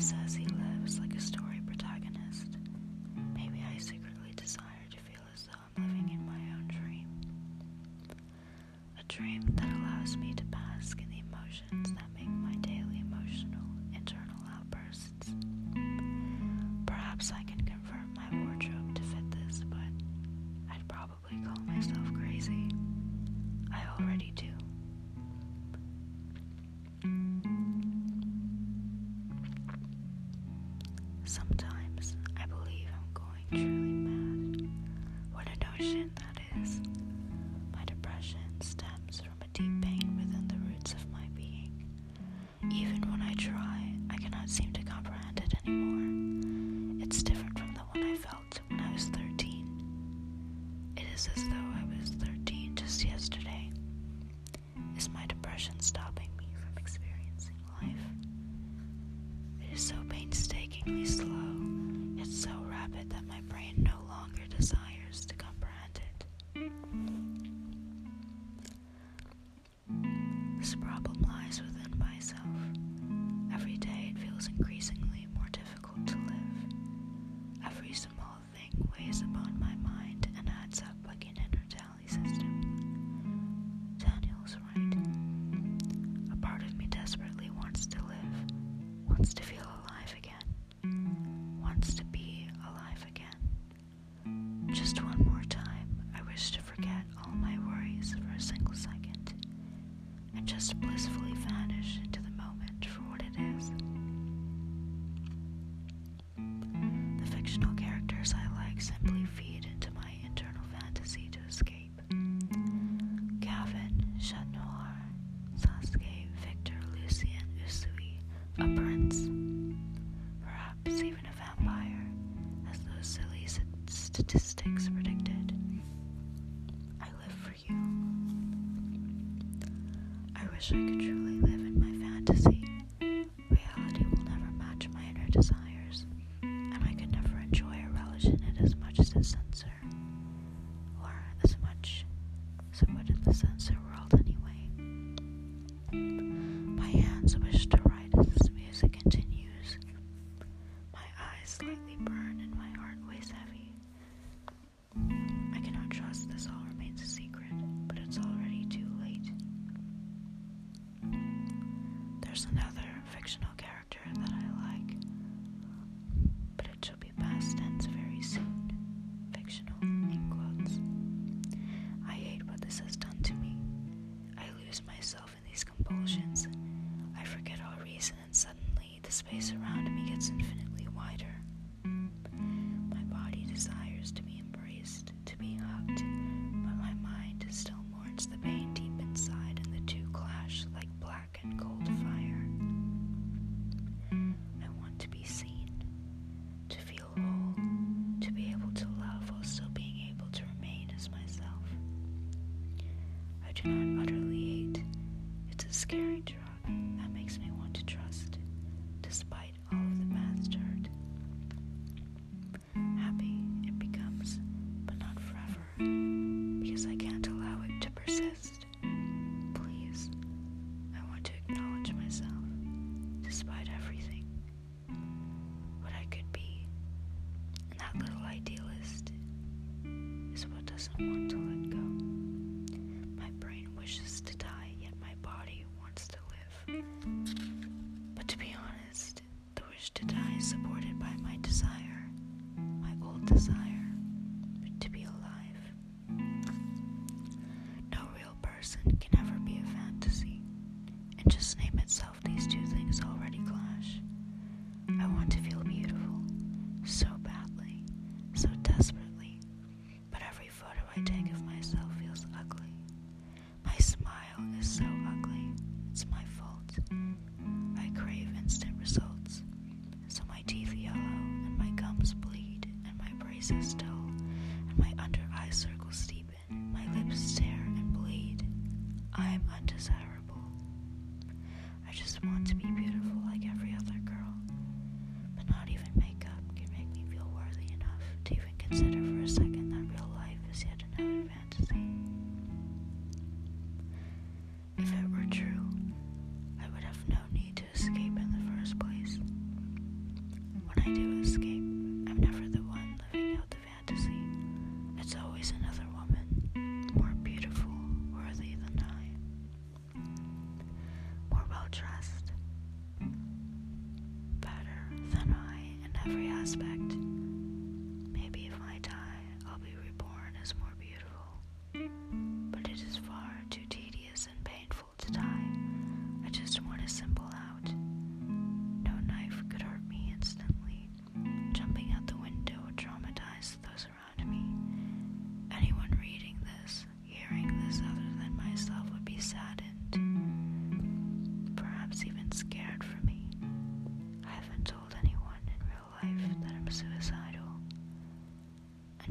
Jesus. He as though I was 13 just yesterday. Is my depression stopping me from experiencing life? It is so painstakingly slow. lose myself in these compulsions. I forget all reason, and suddenly the space around someone to let go. Sit here for a second.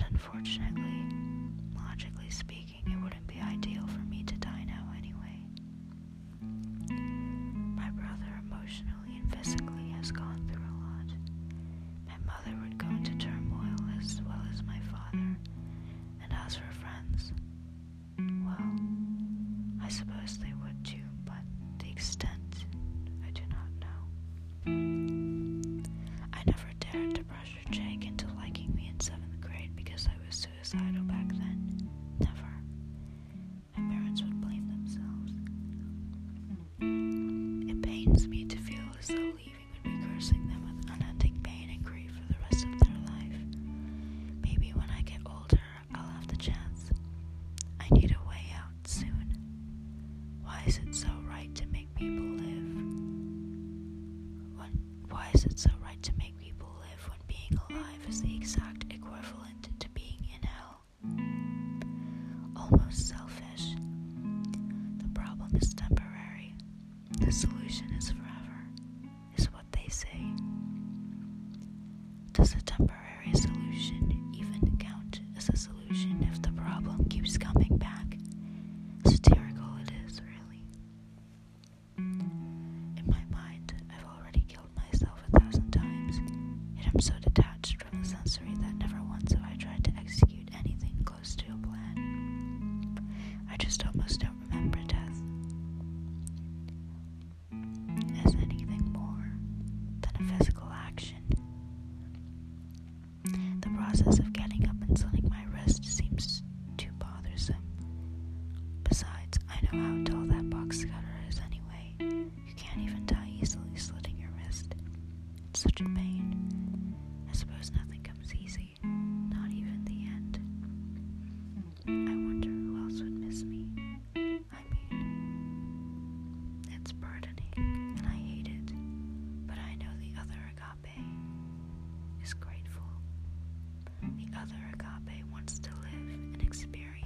unfortunately. Logically speaking, it wouldn't being alive is the exact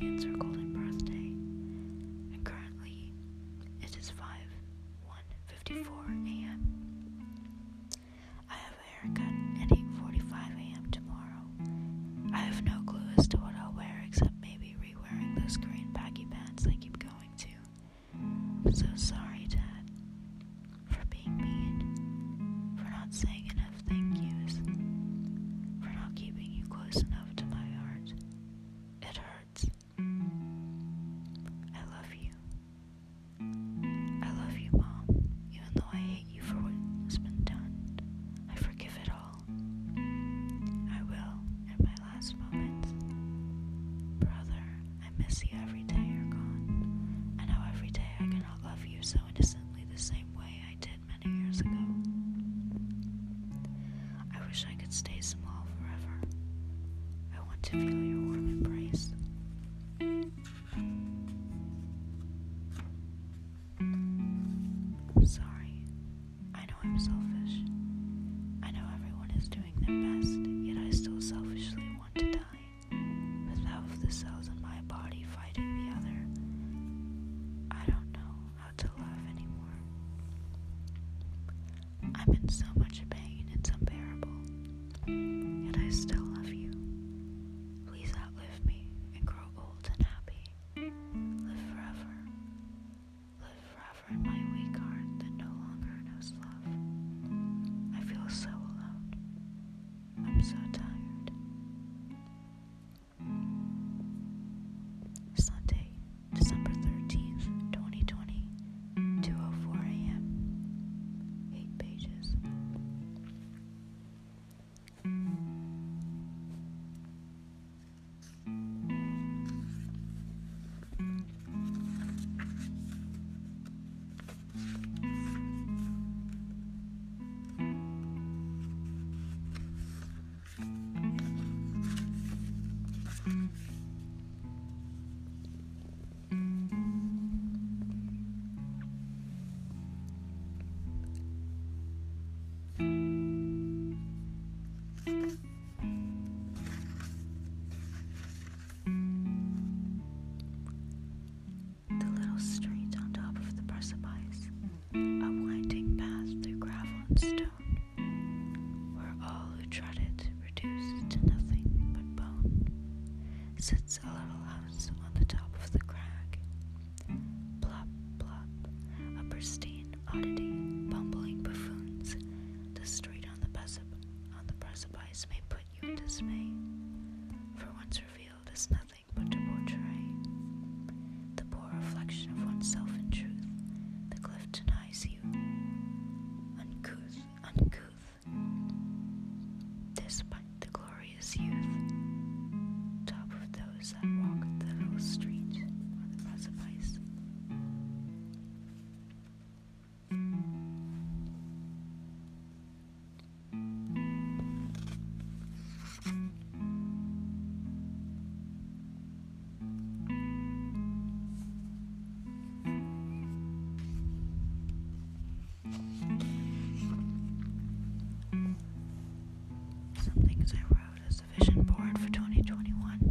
in circle. so innocent. podcast. things I wrote as the vision board for 2021.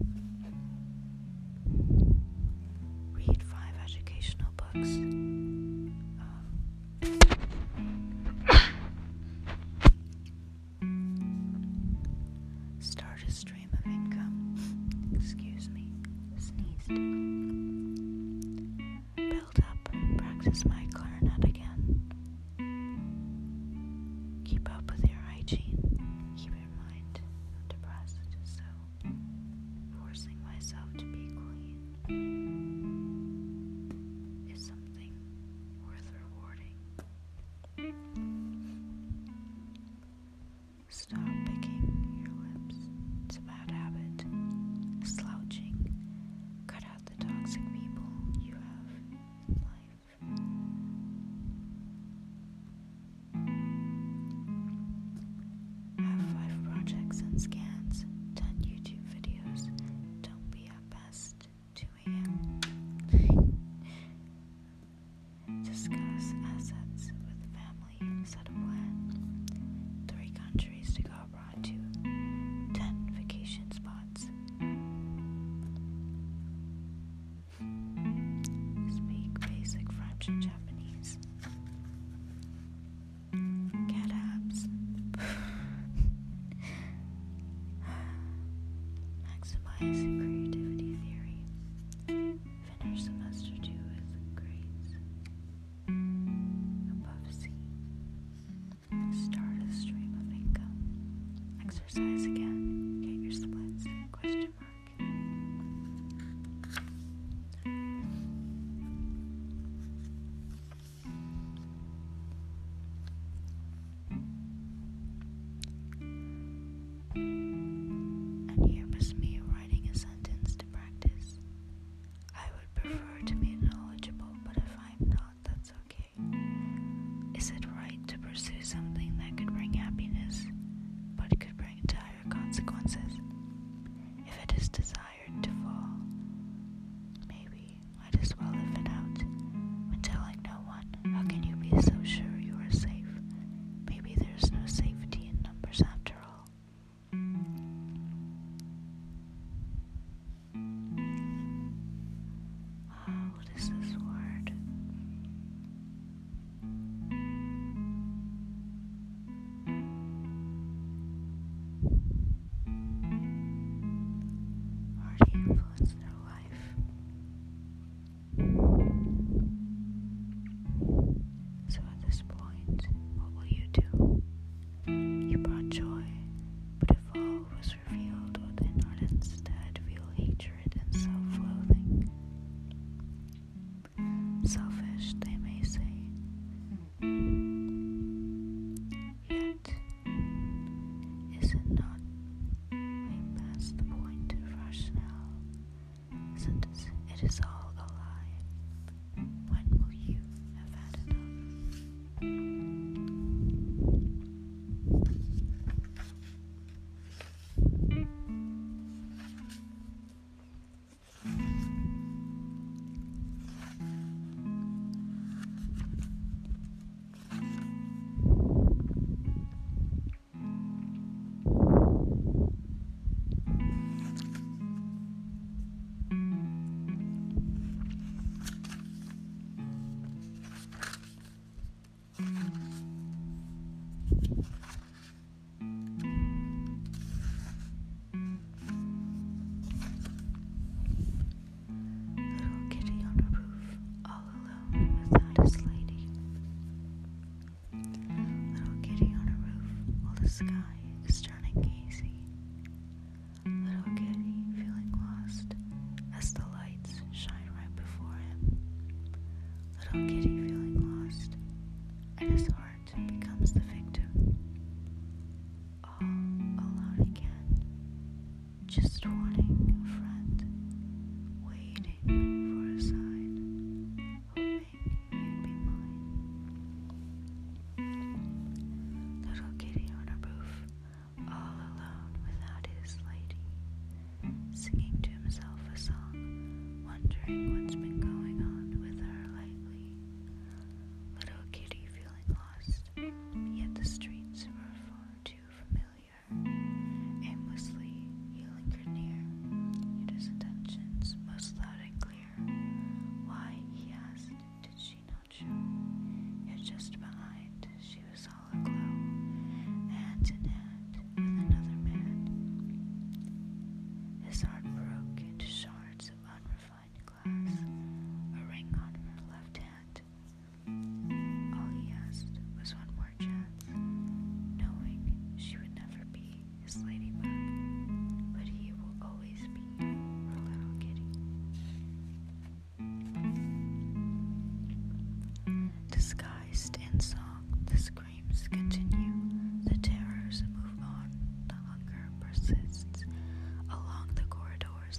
Little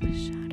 the shadows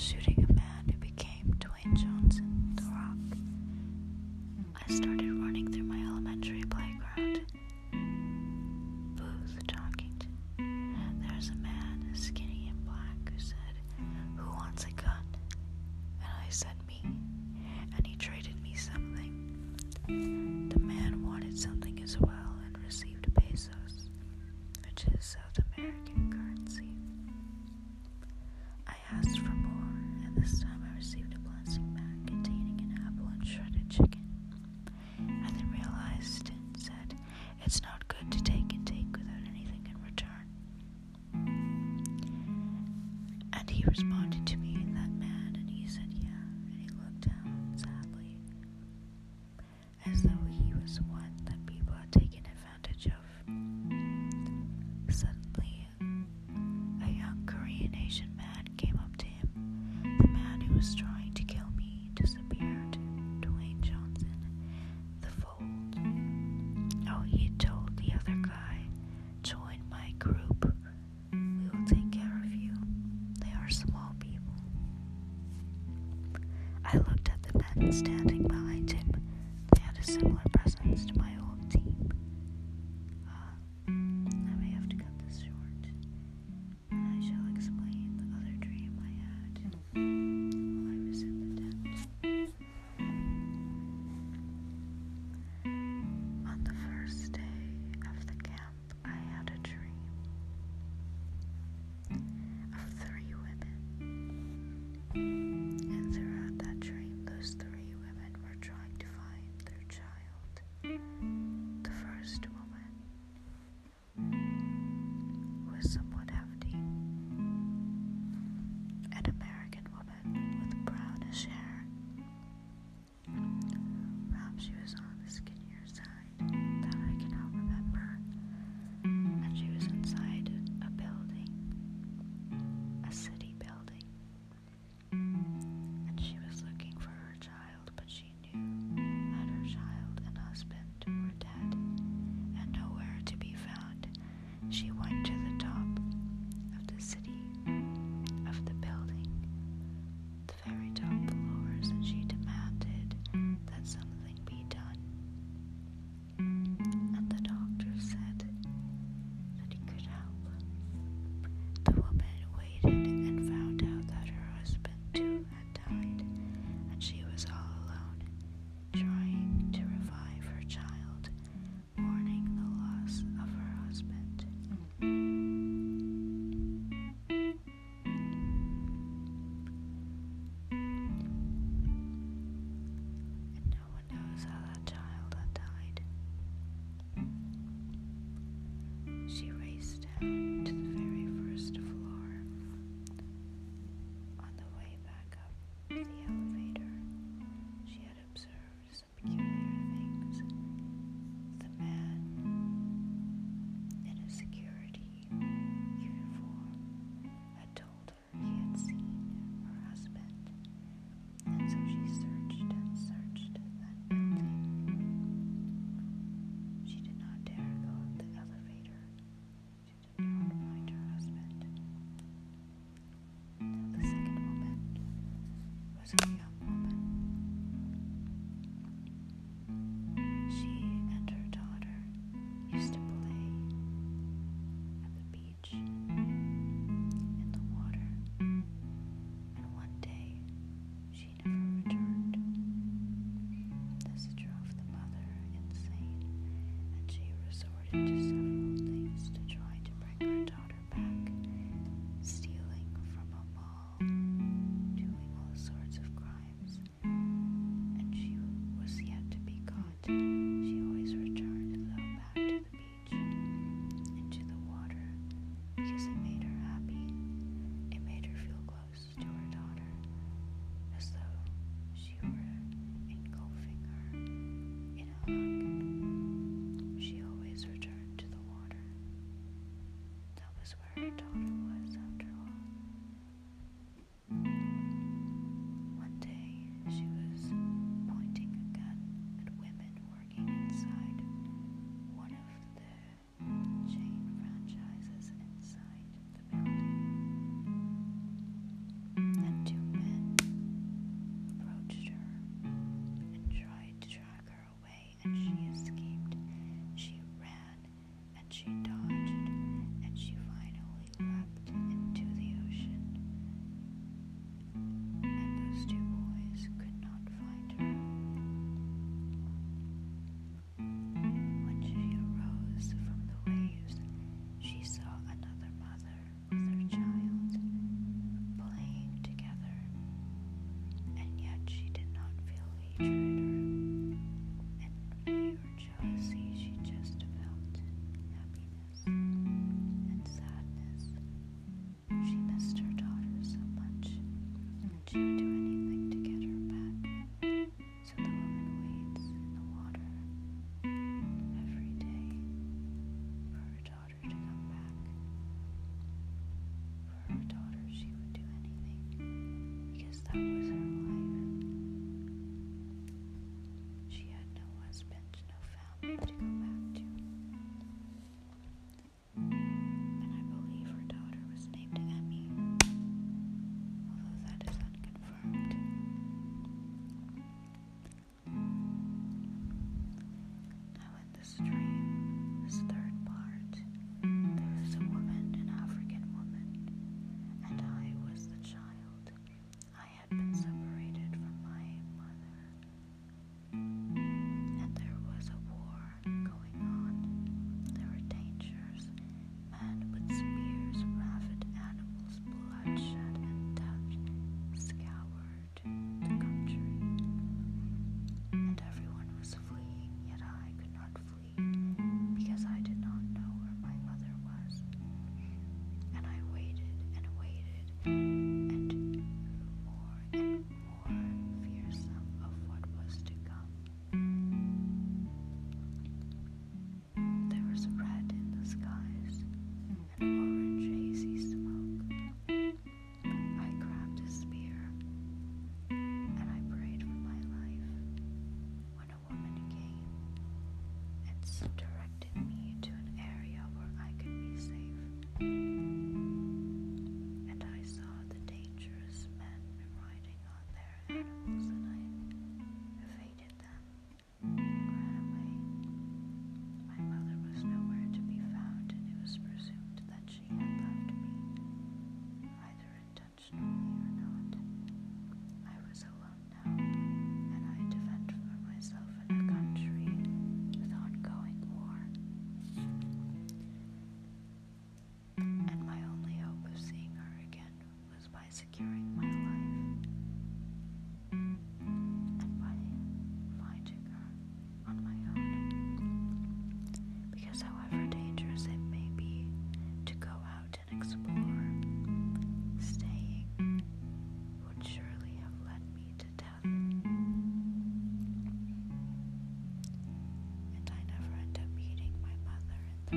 shooting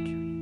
mother